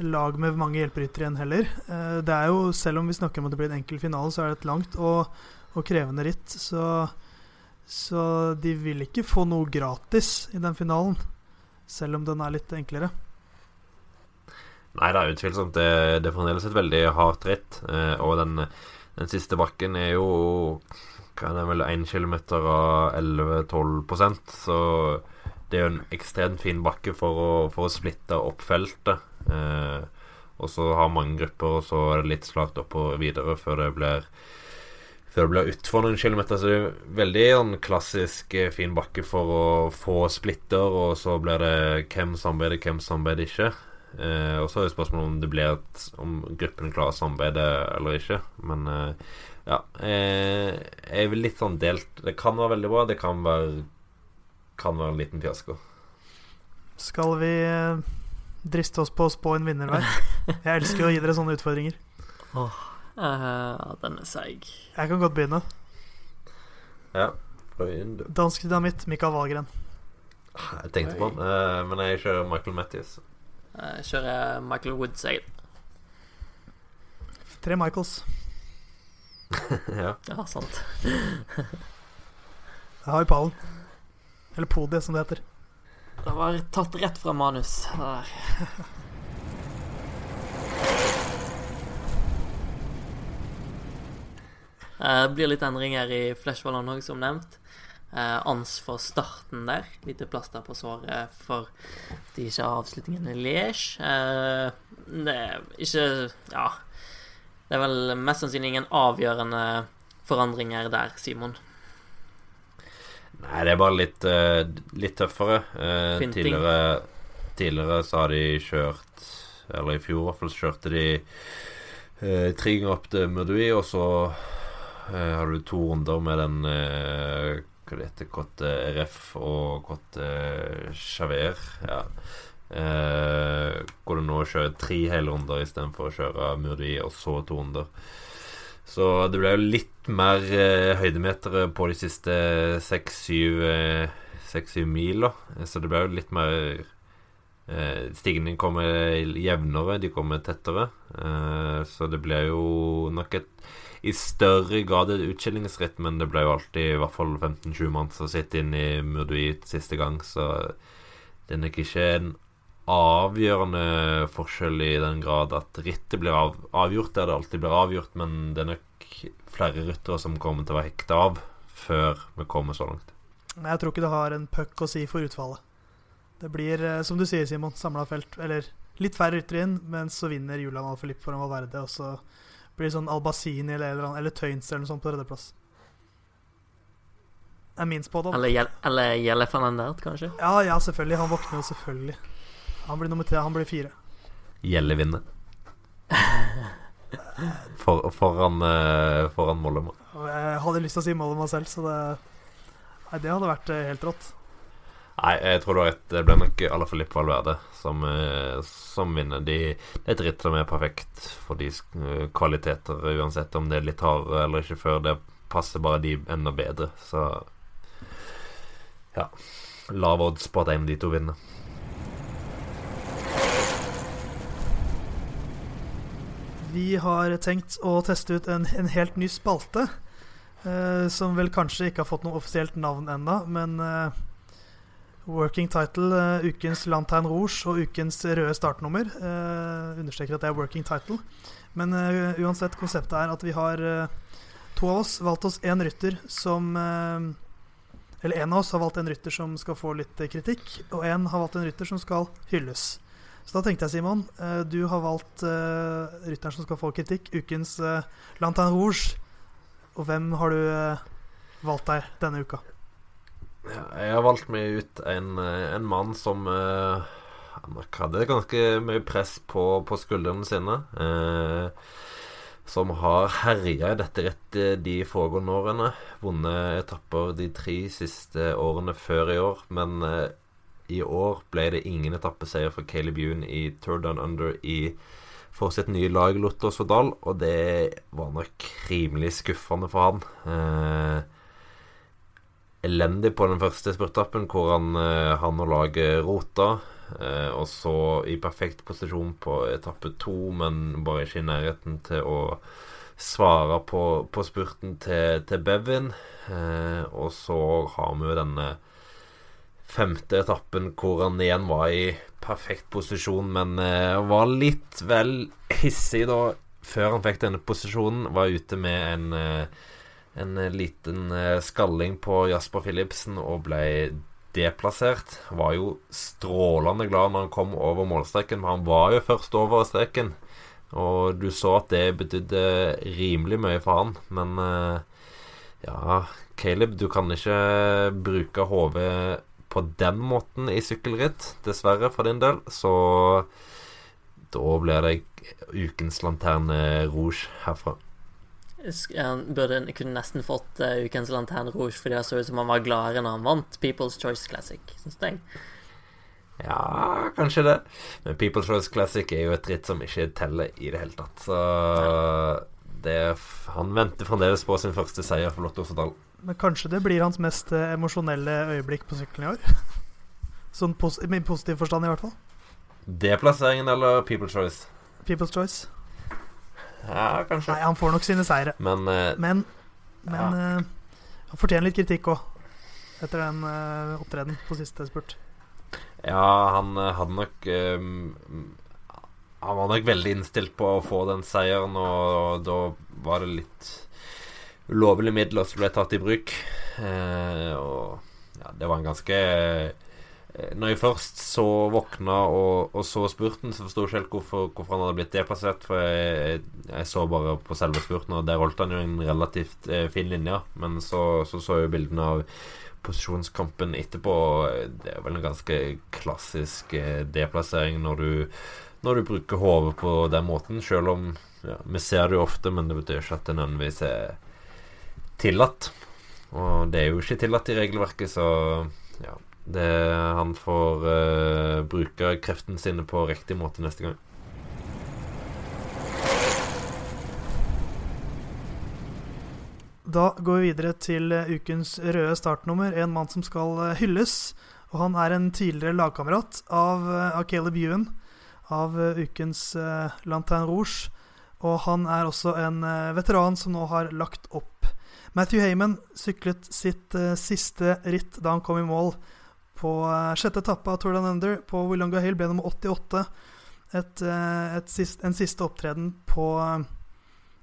lag med mange hjelperyttere igjen heller. Eh, det er jo, Selv om vi snakker om at det blir en enkel finale, så er det et langt og, og krevende ritt. Så, så de vil ikke få noe gratis i den finalen, selv om den er litt enklere. Nei, det er utvilsomt. Det, det er fremdeles et veldig hardt ritt. Eh, og den, den, siste bakken er jo hva er det vel 1 km av 11-12% så det er jo en ekstremt fin bakke for å, for å splitte opp feltet. Eh, og så har mange grupper, og så er det litt slakt opp og videre før det blir før det blir utfor noen kilometer. Så det er veldig en sånn klassisk eh, fin bakke for å få splitter, og så blir det hvem samarbeider, hvem samarbeider ikke. Eh, og så er det spørsmålet om det blir et, om gruppene klarer å samarbeide eller ikke. Men eh, ja eh, Jeg er litt sånn delt. Det kan være veldig bra, det kan være, kan være en liten fiasko. Skal vi eh, driste oss på å spå en vinner hver? Jeg elsker å gi dere sånne utfordringer. Oh, uh, den er seig. Jeg kan godt begynne. Ja. Begynn, Dansk dynamitt, Mikael Wahlgren. Jeg tenkte på den, uh, men jeg kjører Michael Matthews. Jeg kjører Michael Woods, jeg. Tre Michaels. ja. ja, sant. Jeg har jo pallen. Eller podiet, som det heter. Det var tatt rett fra manus. Der. Eh, det blir litt endringer i Flashballon òg, som nevnt. Eh, ans for starten der. Lite plaster på såret for at de ikke har avslutningen i Liège. Eh, det er ikke Ja. Det er vel mest sannsynlig ingen avgjørende forandringer der, Simon. Nei, det er bare litt, uh, litt tøffere. Uh, tidligere, tidligere, så har de kjørt Eller i fjor i hvert fall så kjørte de uh, tre ganger opp til Murdui, og så har du to runder med den Hva det heter Cote RF og Cote Chaver. Ja. hvor du nå kjører tre hele runder istedenfor å kjøre Murdui og så to runder. Så det ble jo litt mer eh, høydemeter på de siste seks-syv eh, mila. Så det ble jo litt mer eh, Stigningen kommer jevnere, de kommer tettere. Eh, så det ble jo nok et i større grad et utskillingsritt, men det ble jo alltid i hvert fall 15-20 mann som sitter inn i Murduit siste gang, så det er nok ikke en avgjørende forskjell i den grad at rittet blir av, avgjort der det alltid blir avgjort, men det er nok flere ryttere som kommer til å være hekta av før vi kommer så langt. Jeg tror ikke det har en puck å si for utfallet. Det blir, eh, som du sier, Simon, samla felt. Eller litt færre ryttere inn, men så vinner Julian Alfilipp foran Valverde, og så blir det sånn Albasini eller, eller, eller Tøyns eller noe sånt på tredjeplass. Det er min spådom. Eller, eller Gjelle Fernandert, kanskje? Ja, ja, selvfølgelig. Han våkner jo selvfølgelig. Han blir nummer tre. Han blir fire. Gjelle vinner. For, foran uh, foran Mollema. Jeg hadde lyst til å si Mollema selv, så det, nei, det hadde vært eh, helt rått. Nei, jeg tror du har rett. Det blir nok alle Filip Valverde som, uh, som vinner. De, det er et ritt som er perfekt for de kvaliteter, uansett om det er litt hardere eller ikke før. Det passer bare de enda bedre. Så ja. Lav odds på at en av de to vinner. Vi har tenkt å teste ut en, en helt ny spalte. Uh, som vel kanskje ikke har fått noe offisielt navn ennå, men uh, working title, uh, ukens Lantern Rouge og ukens røde startnummer. understreker at det er working title. Men uansett, konseptet er at vi har to av oss valgt oss én rytter som Eller en av oss har valgt en rytter som skal få litt kritikk, og en har valgt en rytter som skal hylles. Så da tenkte jeg, Simon, eh, du har valgt uh, rytteren som skal få kritikk, ukens uh, Lantern Rouge. Og hvem har du uh, valgt deg denne uka? Ja, jeg har valgt meg ut en, en mann som uh, hadde ganske mye press på, på skuldrene sine. som har herja i dette rettet de foregående årene. Vunnet etapper de tre siste årene før i år, men i år ble det ingen etappeseier for Caleb Yoon i Tour Down Under i for sitt nye lag Lotto Sodal, og det var nok rimelig skuffende for han. Eh, elendig på den første spurtappen, hvor han, eh, han og laget rota. Eh, og så i perfekt posisjon på etappe to, men bare ikke i nærheten til å svare på, på spurten til, til Bevin. Eh, og så har vi jo denne femte etappen hvor han igjen var i perfekt posisjon, men eh, var litt vel hissig da før han fikk denne posisjonen. Var ute med en, eh, en liten eh, skalling på Jasper Philipsen og ble deplassert. Var jo strålende glad når han kom over målstreken, men han var jo først over streken. Og du så at det betydde rimelig mye for han, men ja, Caleb, du kan ikke bruke hodet på den måten i sykkelritt, dessverre for din del. Så da blir det ukens lanterne rouge herfra. Han burde kunne nesten fått uh, ukens lanterne rouge fordi det så ut som han var gladere når han vant People's Choice Classic, syns jeg. Ja, kanskje det. Men People's Choice Classic er jo et ritt som ikke teller i det hele tatt. Så det, han venter fremdeles på sin første seier for Lotto Otterdal. Men kanskje det blir hans mest eh, emosjonelle øyeblikk på sykkelen i år? Sånn pos i positiv forstand, i hvert fall. D-plasseringen eller People's Choice? People's Choice. Ja, kanskje. Nei, han får nok sine seire. Men, uh, men, men ja. uh, han fortjener litt kritikk òg, etter den uh, opptreden på siste spurt. Ja, han hadde nok um, Han var nok veldig innstilt på å få den seieren, og, og da var det litt ulovlige midler som ble tatt i bruk. Eh, og ja, det var en ganske eh, Når jeg først så våkna og, og så spurten, så forsto jeg ikke helt hvorfor, hvorfor, han hadde blitt deplassert. For jeg, jeg, jeg, så bare på selve spurten, og der holdt han jo en relativt eh, fin linje. Men så så, så jo bildene av posisjonskampen etterpå. Det er vel en ganske klassisk eh, deplassering når du når du bruker hodet på den måten, selv om ja, vi ser det jo ofte, men det betyr ikke at det nødvendigvis er tillatt. Og det er jo ikke tillatt i regelverket, så ja. Det, han får uh, bruke kreftene sine på riktig måte neste gang. Da går vi videre til eh, ukens røde startnummer. En mann som skal eh, hylles. Og han er en tidligere lagkamerat av, av Caleb Ewan, av ukens uh, Lanterne Rouge. Og han er også en veteran som nå har lagt opp Matthew Heyman syklet sitt uh, siste ritt da han kom i mål på uh, sjette etappe av Tour Down Under. På Willonga Hill ble nummer 88. Et, uh, et sist, en siste opptreden på,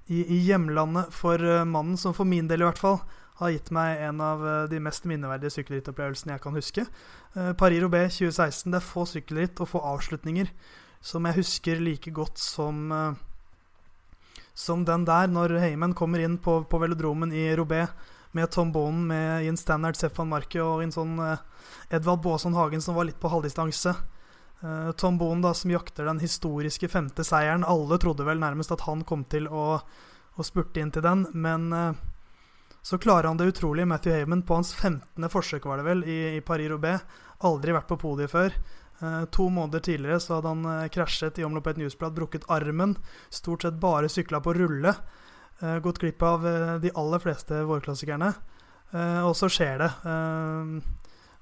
i, i, hjemlandet for mannen som for min del i hvert fall har gitt meg en av de mest minneverdige sykkelrittopplevelsene jeg kan huske. Paris-Roubais 2016. Det er få sykkelritt og få avslutninger som jeg husker like godt som som den der, når Heyman kommer inn på, på velodromen i Robé med Tom Bonen med, i en standard Stefan Marke og en sånn uh, Edvald Baasson Hagen som var litt på halvdistanse. Uh, Tom Bonen da, som jakter den historiske femte seieren. Alle trodde vel nærmest at han kom til å, å spurte inn til den, men uh, så klarer han det utrolig. Matthew Heyman på hans 15. forsøk var det vel i, i Paris-Roubais. Aldri vært på podiet før. Uh, to måneder tidligere så hadde han uh, krasjet i omløpet av et newsblad, brukket armen. Stort sett bare sykla på rulle. Uh, gått glipp av de aller fleste vårklassikerne. og så skjer det.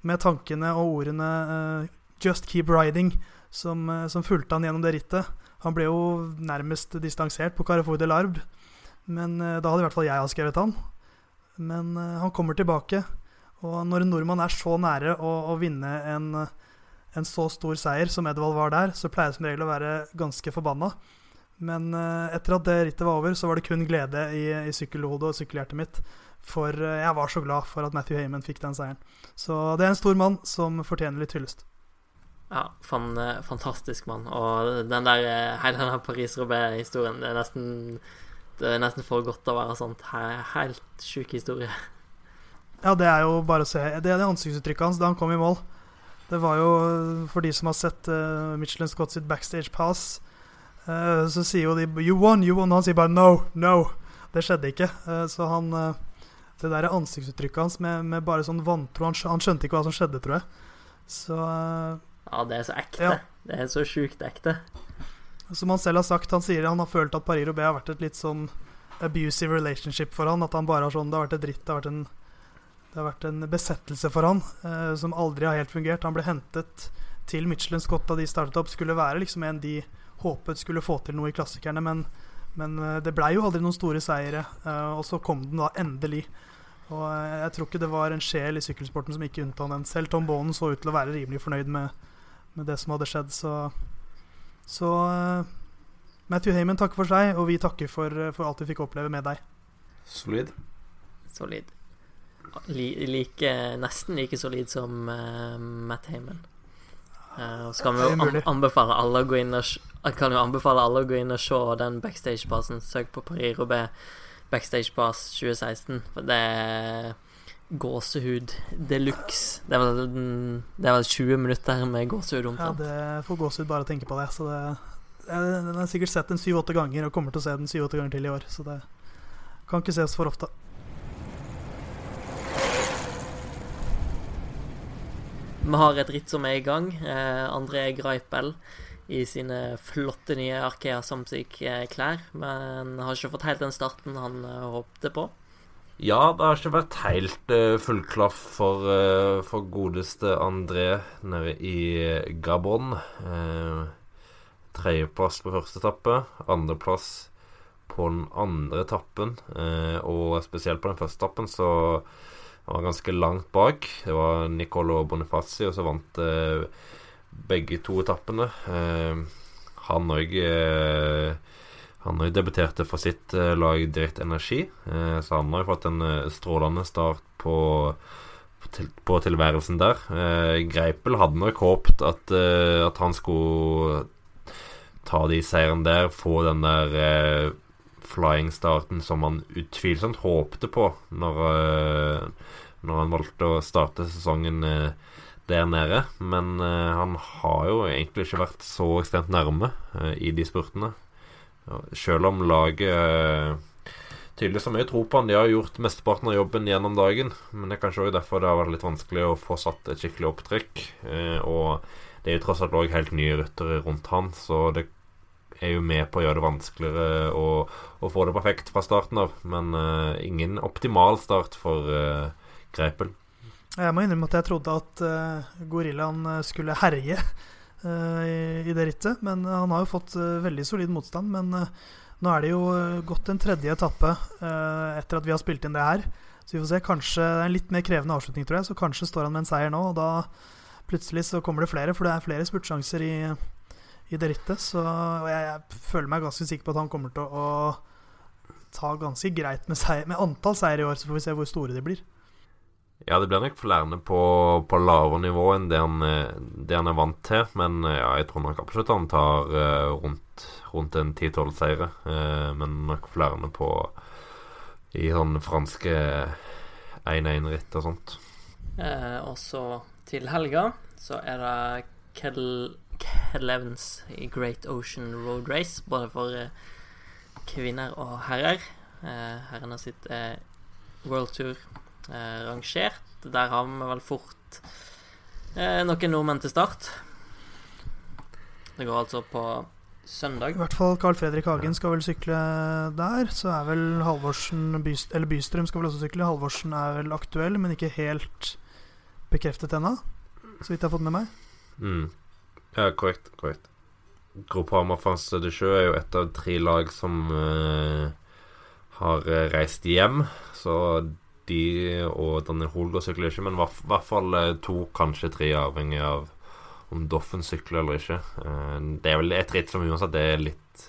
med tankene og ordene 'Just keep riding', som, som, fulgte han gjennom det rittet. Han ble jo nærmest distansert på Carrefour de Larbre, men da hadde i hvert fall jeg avskrevet han. Men han kommer tilbake, og når en nordmann er så nære å, å vinne en en så stor seier som Edvald var der, så pleier jeg som regel å være ganske forbanna. Men uh, etter at det rittet var over, så var det kun glede i, i sykkelhodet og sykkelhjertet mitt. For uh, jeg var så glad for at Matthew Heyman fikk den seieren. Så det er en stor mann som fortjener litt hyllest. Ja, fan, uh, fantastisk mann. Og den der, hele den Paris-Roubais-historien, det er nesten det er nesten for godt å være sånt. Helt sjuk historie. Ja, det er jo bare å se. Det er det ansiktsuttrykket hans da han kom i mål. Det var jo, for de som har sett uh, Michelin Scott sitt backstage pass, uh, så sier jo de 'You won, you won', og han sier bare 'no, no'. Det skjedde ikke. Uh, så han Det der ansiktsuttrykket hans med, med bare sånn vantro han, han, skjønte ikke hva som skjedde, tror jeg. Så Ja, det er så ekte. Ja. Det er så sjukt ekte. Som han selv har sagt, han sier han har følt at Paris Roubais har vært et litt sånn abusive relationship for han. At han bare har sånn Det har vært et dritt. Det har vært en, det har vært en besettelse for han eh, som aldri har helt fungert. Han ble hentet til Michelin Scott da de startet opp. Skulle være liksom en de håpet skulle få til noe i klassikerne, men, men eh, det blei jo aldri noen store seire. Eh, og så kom den da endelig. Og eh, jeg tror ikke det var en sjel i sykkelsporten som ikke unnta den. Selv Tom Bonen så ut til å være rimelig fornøyd med, med det som hadde skjedd, så så eh, Matthew Heyman takker for seg, og vi takker for, eh, for alt vi fikk oppleve med deg. Solid. Solid. Li, like, nesten like solid som uh, Matt Heyman. Uh, og så kan vi jo an anbefale alle å gå inn og kan jo anbefale alle å gå inn og se den backstage-passen. Søk på Paris Robé backstage pass 2016. For det er gåsehud de luxe. Det det vel 20 minutter med gåsehud omtrent. Ja, det får gåsehud bare å tenke på det. Så det jeg, Den har sikkert sett den syv-åtte ganger, og kommer til å se den syv-åtte ganger til i år. Så det kan ikke ses for ofte. Vi har et ritt som er i gang. Eh, André Greipel i sine flotte nye Arkea Samsic-klær. Men har ikke fått helt den starten han eh, håpte på. Ja, det har ikke vært helt full klaff for, eh, for godeste André nede i eh, Gabon. Tredjeplass på første etappe, andreplass på den andre etappen. eh, og spesielt på den første etappen så han var ganske langt bak. Det var Nicolo Bonifazi, og så vant eh, begge to etappene. Eh, han òg han har jo debuterte for sitt eh, lag Direkt Energi, eh, så han har jo fått en eh, strålende start på, til, på tilværelsen der. Eh, Greipel hadde nok håpet at, eh, at han skulle ta de seirene der, få den der eh, flying-starten som han utvilsomt håpte på når, eh, når han valgte å starte sesongen eh, der nede. Men eh, han har jo egentlig ikke vært så ekstremt nærme i de spurtene. Selv om laget tydeligvis har mye tro på han. De har gjort mesteparten av jobben gjennom dagen. Men det er kanskje også derfor det har vært litt vanskelig å få satt et skikkelig opptrykk. Eh, og det er jo tross alt òg helt nye ryttere rundt han, så det er jo med på å gjøre det vanskeligere å, å få det perfekt fra starten av. Men uh, ingen optimal start for uh, Greipel. Jeg må innrømme at jeg trodde at uh, gorillaen skulle herje i, i det rittet. Men han har jo fått veldig solid motstand. Men nå er det jo gått en tredje etappe etter at vi har spilt inn det her. Så vi får se. Kanskje det er en litt mer krevende avslutning, tror jeg. Så kanskje står han med en seier nå, og da plutselig så kommer det flere. For det er flere spurtsjanser i, i det rittet. Så jeg, jeg føler meg ganske sikker på at han kommer til å ta ganske greit med, seier, med antall seier i år. Så får vi se hvor store de blir. Ja, det blir nok flere på, på lavere nivå enn det han, det han er vant til. Men eh, ja, jeg tror nok absolutt han tar eh, rundt, rundt en 10-12 seire. Eh, men nok flere på i sånn franske 1-1-ritt og sånt. Eh, og så til helga så er det Kettle, I Great Ocean Road Race, både for eh, kvinner og herrer. Eh, herrene sitt er World Tour eh, rangert. Der har vi vel fort eh, noen nordmenn til start. Det går altså på søndag. I hvert fall Carl Fredrik Hagen skal vel sykle der. Så er vel Halvorsen Byst Eller Bystrøm skal vel også sykle. Halvorsen er vel aktuell, men ikke helt bekreftet ennå. Så vidt jeg har fått med meg. Mm. Ja, korrekt. korrekt. Groupama France de Sjø er jo et av tre lag som uh, har eh, reist hjem. Så de og Daniel Holger sykler ikke, men i hvert fall eh, to, kanskje tre, avhengig av om Doffen sykler eller ikke. Uh, det er vel et ritt som uansett det er litt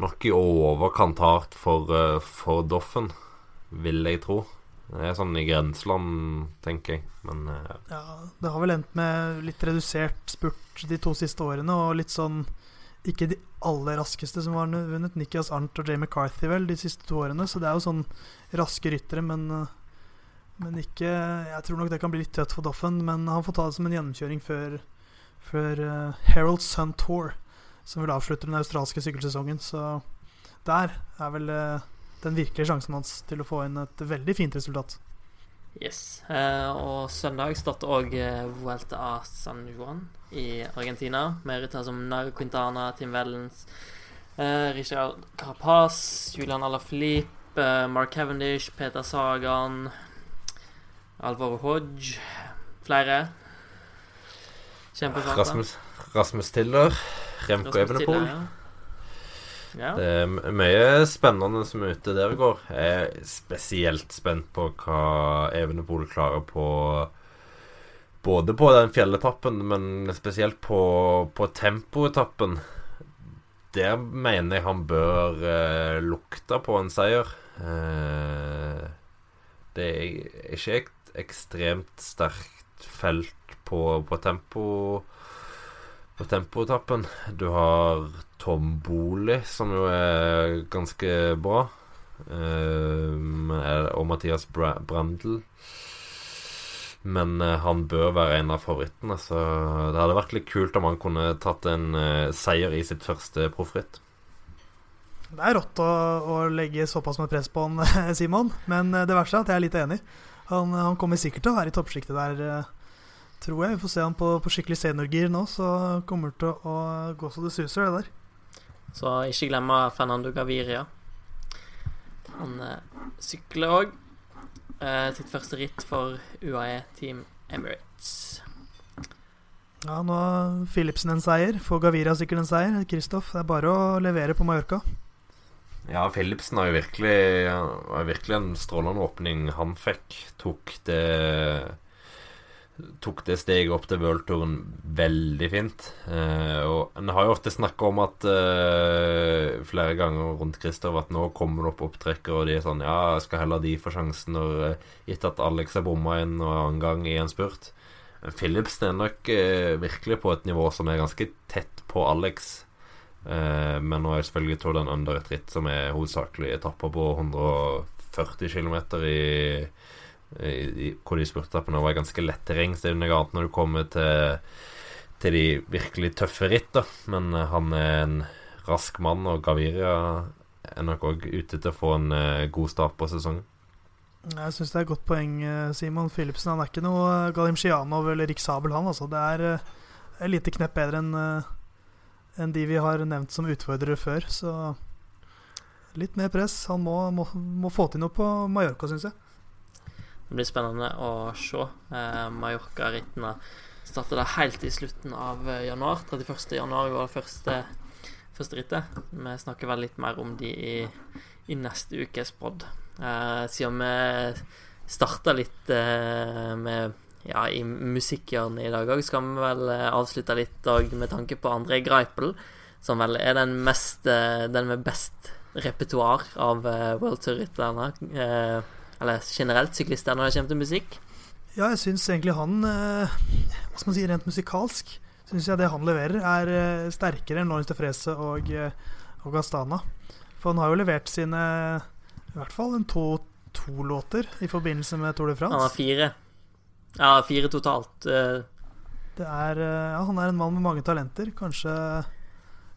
nok i overkant hardt for, uh, for Doffen, vil jeg tro. Det er sånn i grenseland, tenker jeg. Men uh, Ja, Det har vel endt med litt redusert spurt de to siste årene, og litt sånn ikke de aller raskeste som har vunnet. Nikias Arnt og Jay McCarthy vel de siste to årene, så det er jo sånn raske ryttere, men eh, men ikke Jeg tror nok det kan bli litt tøtt for Doffen, men han får ta det som en gjennomkjøring før, før uh, Herald Sun Tour, som vil avslutte den australske sykkelsesongen. Så der er vel den virkelige sjansen hans til å få inn et veldig fint resultat. Yes. Eh, og søndag starter òg eh, Vuelta a San Juan i Argentina. Med ryttere som Nairo Quintana, Tim Vellens, eh, Richard Carapaz, Julian Alaphilippe, eh, Mark Cavendish, Peter Sagan, Alvaro Hodge Flere. Kjempefarta. Rasmus, Rasmus Tiller, Remco Evenepool. Tiller, ja. Ja. Det er mye spennende som er ute der i går. Jeg er spesielt spent på hva Evenepol klarer på Både på den fjelletappen, men spesielt på, på tempoetappen. Der mener jeg han bør eh, lukte på en seier. Eh, det er ikke et ekstremt sterkt felt på, på tempo på tempoetappen. Du har Tom Boli, som jo er ganske bra. Uh, og Mathias Bra Brandl. Men uh, han bør være en av favorittene, så det hadde vært litt kult om han kunne tatt en uh, seier i sitt første proffritt. Det er rått å, å legge såpass med press på han, Simon, men eh, det verste er at jeg er litt enig. Han, han kommer sikkert til å være i toppsjiktet der, tror jeg. Vi får se han på, på skikkelig seniorgir nå, så kommer det til å gå så det suser, det der. Så ikke glemme Fernando Gaviria. Han eh, sykler òg. Eh, sitt første ritt for UAE Team Emirates. Ja, nå har Philipsen en seier. Får Gaviria sikkert en seier. Kristoff, det er bare å levere på Mallorca. Ja, Philipsen har jo virkelig har virkelig en strålende åpning han fikk. Tok det Tok det steget opp til worldtouren veldig fint. Eh, og En har jo ofte snakka om at eh, flere ganger rundt Christer at nå kommer det opp opptrekkere, og de er sånn Ja, jeg skal heller de få sjansen når eh, gitt at Alex har bomma en og annen gang i en spurt. Men Philipsen er nok eh, virkelig på et nivå som er ganske tett på Alex. Eh, men nå er selvfølgelig den under et ritt som er hovedsakelig etapper på 140 km i, hvor de spurtetappene var ganske lett terreng. Så det er noe annet når du kommer til, til de virkelig tøffe ritt, da. Men eh, han er en rask mann, og Gaviria er nok òg ute til å få en eh, god start på sesongen. Jeg syns det er et godt poeng, eh, Simon Philipsen. Han er ikke noe Galim Sjianov eller Rik Sabel, han. Altså. Det er et lite knepp bedre enn enn de vi har nevnt som utfordrere før. Så litt mer press. Han må, må, må få til noe på Mallorca, syns jeg. Det blir spennende å se. Eh, Mallorca-rittene starter da helt i slutten av eh, januar. 31. januar var det første, første rittet. Vi snakker vel litt mer om de i, i neste ukes pod. Eh, siden vi starta litt eh, med ja, i musikkhjørnet i dag òg, skal vi vel eh, avslutte litt med tanke på André Greipel, som vel er den mest eh, Den med best repertoar av World Tour-rytterne. Eller generelt syklister når det kommer til musikk. Ja, jeg syns egentlig han eh, Hva skal man si, rent musikalsk Syns jeg det han leverer, er eh, sterkere enn Lawrence de Frese og, eh, og Gastana. For han har jo levert sine i hvert fall en to, to låter i forbindelse med Tour de France. Han har fire. Ja, fire totalt. Det er, ja, han er en mann med mange talenter. Kanskje,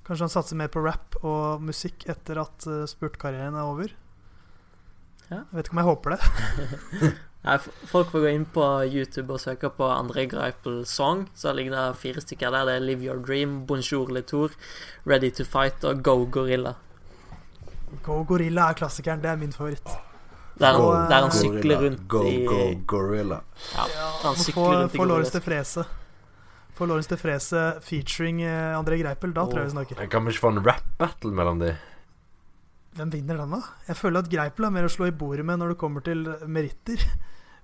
kanskje han satser mer på rap og musikk etter at spurtkarrieren er over. Ja. Jeg vet ikke om jeg håper det. Nei, folk får gå inn på YouTube og søke på André Greipel Song. Så ligger det fire stykker der. Det er Live Your Dream, Bonjour Le Tour, Ready to Fight og Go Gorilla. Go Gorilla er klassikeren. Det er min favoritt. Der, Go, han- der han sykler rundt go, i go, gorilla. Ja, han Få, sykler rundt i få Lawrence til. Frese. Få Lawrence til Frese featuring eh, André Greipel. Da tror jeg vi snakker. Kan vi ikke få en rap-battle mellom de? Hvem vinner den, da? Jeg føler at Greipel er mer å slå i bordet med når det kommer til meritter.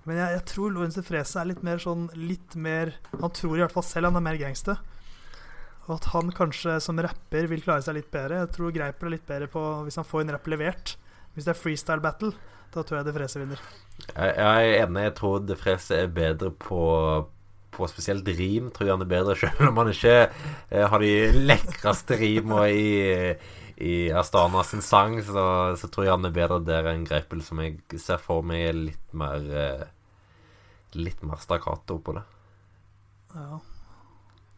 Men jeg, jeg tror de Frese er litt mer sånn Litt mer Han tror i hvert fall selv han er mer gangster. Og at han kanskje som rapper vil klare seg litt bedre. Jeg tror Greipel er litt bedre på hvis han får en rapp levert. Hvis det er freestyle battle, da tror jeg de Frese vinner. Jeg, jeg er enig. Jeg tror De Frese er bedre på På spesielt rim. Tror jeg han er bedre selv om han ikke eh, har de lekreste rima i, i Astana sin sang. Så, så tror jeg han er bedre der enn Greipel, som jeg ser for meg er litt mer eh, Litt mer stakkato på det. Ja.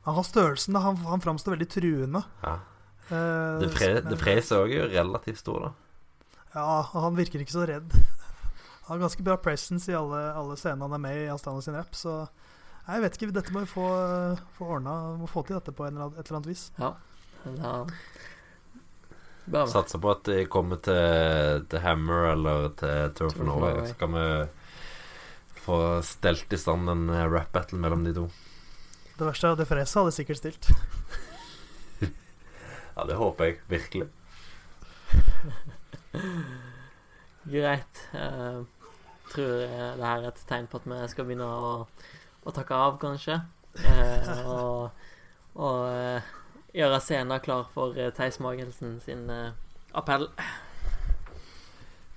Han har størrelsen, da. Han, han framstår veldig truende. Ja. Eh, det fre, men- de Frese òg er jo relativt stor, da. Ja, han virker ikke så redd. Han har ganske bra presence i alle, alle scenene han er med i Astana sin rap. Så nei, jeg vet ikke, dette må vi få, få ordna. Må få til dette på en eller annen, et eller annet vis. Ja. Da med. Satser på at de kommer til, til Hammer eller til Turf of Norway. Så kan vi få stelt i stand en eh, rap battle mellom de to. Det verste er at Defresa hadde sikkert stilt. Ja, det håper jeg virkelig. Greit. Uh, tror eh, det her er et tegn på at vi skal begynne å, å takke av, kanskje. Eh, og og eh, gjøre scenen klar for uh, Theis Magelsen sin uh, appell.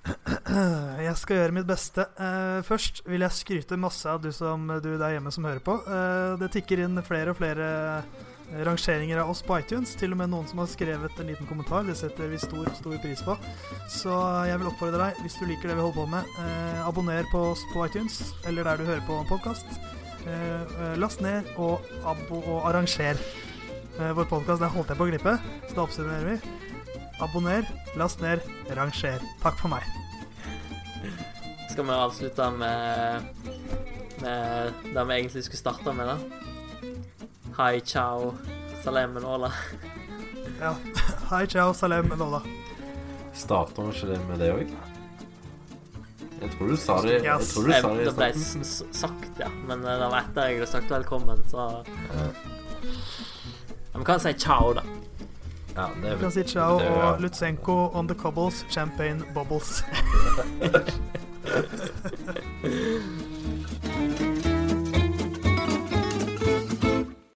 Jeg skal gjøre mitt beste. Uh, først vil jeg skryte masse av du, som, du der hjemme som hører på. Uh, det tikker inn flere og flere rangeringer av oss på iTunes. Til og med noen som har skrevet en liten kommentar. Det setter vi stor, stor pris på. Så jeg vil oppfordre deg, hvis du liker det vi holder på med, eh, abonner på oss på iTunes, eller der du hører på podkast. Eh, last ned og og arranger. Eh, vår podkast holdt jeg på å glippe, så da oppsummerer vi. Abonner, last ned, ranger. Takk for meg. Skal vi avslutte med, med det vi egentlig skulle starte med, da? Hi, ciao, salem ola. Ja. Hei, ciao, salem, ola. Starter vi ikke det med det òg? Jeg tror du sa det Jeg Yes. tror du sa det Det ble sagt, ja. Men eh, det var etter jeg hadde sagt velkommen, så ja, vi kan si ciao, da. Ja, det er, vi kan si ciao det er, ja. og Lutsenko on the cobbles, champagne bubbles.